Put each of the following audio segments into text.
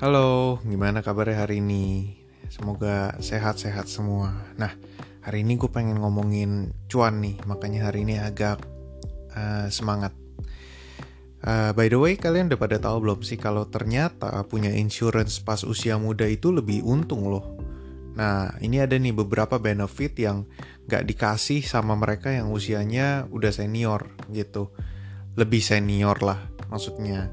Halo, gimana kabarnya hari ini? Semoga sehat-sehat semua. Nah, hari ini gue pengen ngomongin cuan nih, makanya hari ini agak uh, semangat. Uh, by the way, kalian udah pada tahu belum sih kalau ternyata punya insurance pas usia muda itu lebih untung loh. Nah, ini ada nih beberapa benefit yang gak dikasih sama mereka yang usianya udah senior gitu. Lebih senior lah maksudnya.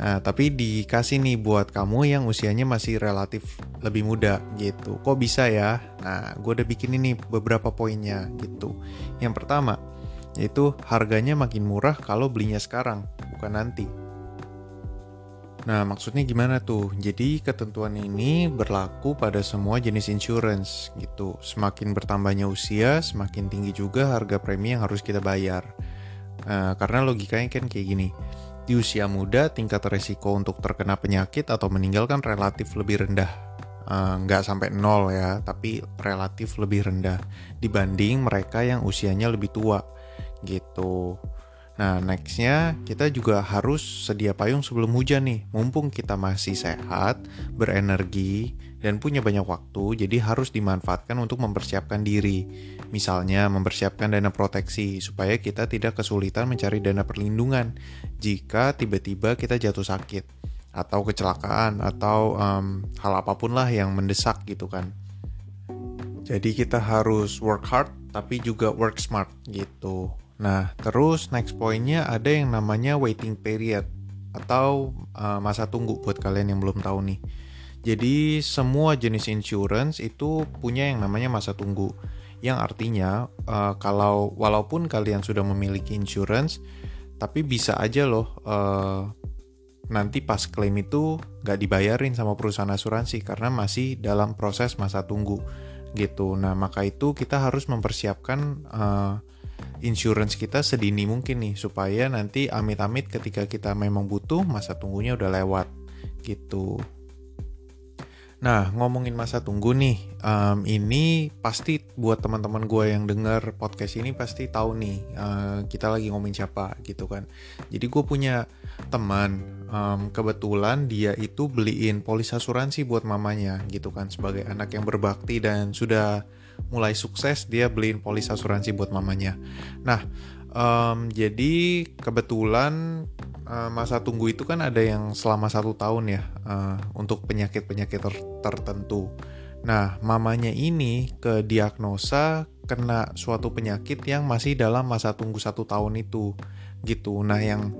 Nah, tapi dikasih nih buat kamu yang usianya masih relatif lebih muda gitu. Kok bisa ya? Nah, gue udah bikin ini beberapa poinnya gitu. Yang pertama, yaitu harganya makin murah kalau belinya sekarang, bukan nanti. Nah, maksudnya gimana tuh? Jadi, ketentuan ini berlaku pada semua jenis insurance gitu. Semakin bertambahnya usia, semakin tinggi juga harga premi yang harus kita bayar. Nah, karena logikanya kan kayak gini di usia muda, tingkat resiko untuk terkena penyakit atau meninggal kan relatif lebih rendah. Uh, nggak sampai nol ya, tapi relatif lebih rendah dibanding mereka yang usianya lebih tua gitu. Nah, nextnya kita juga harus sedia payung sebelum hujan nih. Mumpung kita masih sehat, berenergi, dan punya banyak waktu, jadi harus dimanfaatkan untuk mempersiapkan diri. Misalnya, mempersiapkan dana proteksi supaya kita tidak kesulitan mencari dana perlindungan jika tiba-tiba kita jatuh sakit atau kecelakaan atau um, hal apa pun lah yang mendesak gitu kan. Jadi kita harus work hard tapi juga work smart gitu. Nah, terus next pointnya ada yang namanya waiting period atau uh, masa tunggu buat kalian yang belum tahu nih. Jadi semua jenis insurance itu punya yang namanya masa tunggu. Yang artinya uh, kalau walaupun kalian sudah memiliki insurance, tapi bisa aja loh uh, nanti pas klaim itu nggak dibayarin sama perusahaan asuransi karena masih dalam proses masa tunggu gitu. Nah maka itu kita harus mempersiapkan uh, insurance kita sedini mungkin nih supaya nanti amit-amit ketika kita memang butuh masa tunggunya udah lewat gitu. Nah, ngomongin masa tunggu nih, um, ini pasti buat teman-teman gue yang denger podcast ini pasti tahu nih uh, kita lagi ngomongin siapa gitu kan. Jadi gue punya teman, um, kebetulan dia itu beliin polis asuransi buat mamanya gitu kan sebagai anak yang berbakti dan sudah mulai sukses dia beliin polis asuransi buat mamanya. Nah, um, jadi kebetulan uh, masa tunggu itu kan ada yang selama satu tahun ya uh, untuk penyakit-penyakit ter tertentu. Nah, mamanya ini ke diagnosa kena suatu penyakit yang masih dalam masa tunggu satu tahun itu, gitu. Nah, yang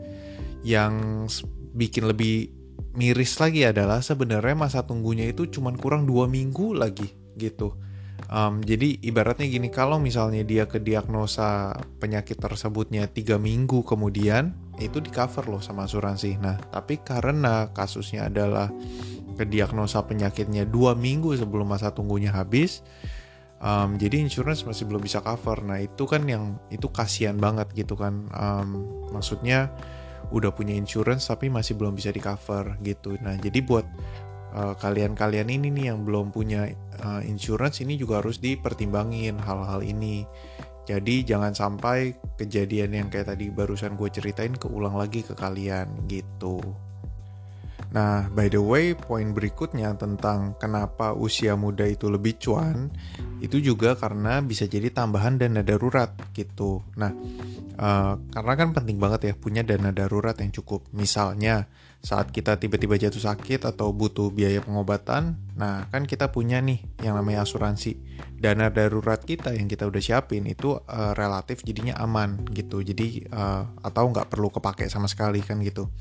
yang bikin lebih miris lagi adalah sebenarnya masa tunggunya itu cuma kurang dua minggu lagi, gitu. Um, jadi ibaratnya gini, kalau misalnya dia ke diagnosa penyakit tersebutnya tiga minggu kemudian, itu di cover loh sama asuransi. Nah, tapi karena kasusnya adalah kediagnosa penyakitnya dua minggu sebelum masa tunggunya habis, um, jadi insurance masih belum bisa cover. Nah, itu kan yang itu kasihan banget gitu kan. Um, maksudnya udah punya insurance tapi masih belum bisa di cover gitu. Nah, jadi buat uh, kalian-kalian ini nih yang belum punya uh, insurance ini juga harus dipertimbangin hal-hal ini. Jadi jangan sampai kejadian yang kayak tadi barusan gue ceritain keulang lagi ke kalian gitu. Nah, by the way, poin berikutnya tentang kenapa usia muda itu lebih cuan, itu juga karena bisa jadi tambahan dana darurat gitu. Nah, uh, karena kan penting banget ya punya dana darurat yang cukup. Misalnya, saat kita tiba-tiba jatuh sakit atau butuh biaya pengobatan, nah kan kita punya nih yang namanya asuransi. Dana darurat kita yang kita udah siapin itu uh, relatif jadinya aman gitu. Jadi uh, atau nggak perlu kepake sama sekali kan gitu.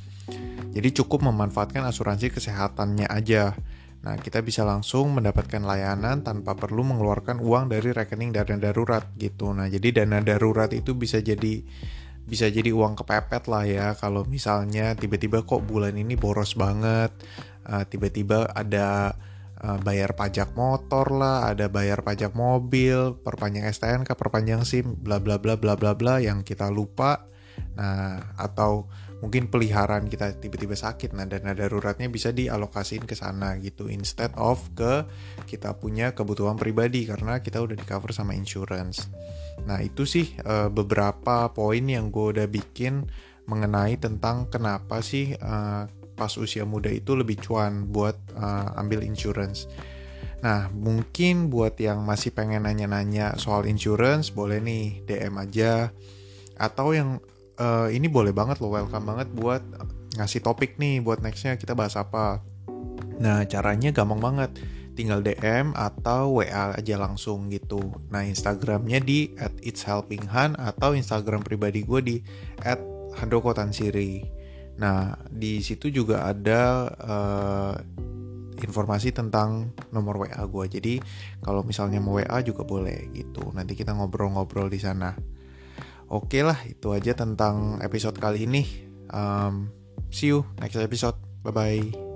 Jadi cukup memanfaatkan asuransi kesehatannya aja. Nah, kita bisa langsung mendapatkan layanan tanpa perlu mengeluarkan uang dari rekening dana darurat gitu. Nah, jadi dana darurat itu bisa jadi bisa jadi uang kepepet lah ya kalau misalnya tiba-tiba kok bulan ini boros banget uh, tiba-tiba ada uh, bayar pajak motor lah ada bayar pajak mobil perpanjang STNK perpanjang SIM bla bla bla bla bla bla yang kita lupa nah atau mungkin peliharaan kita tiba-tiba sakit nah dana daruratnya bisa dialokasiin ke sana gitu instead of ke kita punya kebutuhan pribadi karena kita udah di cover sama insurance nah itu sih uh, beberapa poin yang gue udah bikin mengenai tentang kenapa sih uh, pas usia muda itu lebih cuan buat uh, ambil insurance. Nah, mungkin buat yang masih pengen nanya-nanya soal insurance, boleh nih DM aja. Atau yang uh, ini boleh banget loh, welcome banget buat ngasih topik nih buat nextnya kita bahas apa. Nah, caranya gampang banget. Tinggal DM atau WA aja langsung gitu. Nah, Instagramnya di at itshelpinghan atau Instagram pribadi gue di at handrokotansiri. Nah, di situ juga ada uh, informasi tentang nomor WA gue. Jadi kalau misalnya mau WA juga boleh gitu. Nanti kita ngobrol-ngobrol di sana. Oke lah, itu aja tentang episode kali ini. Um, see you next episode. Bye bye.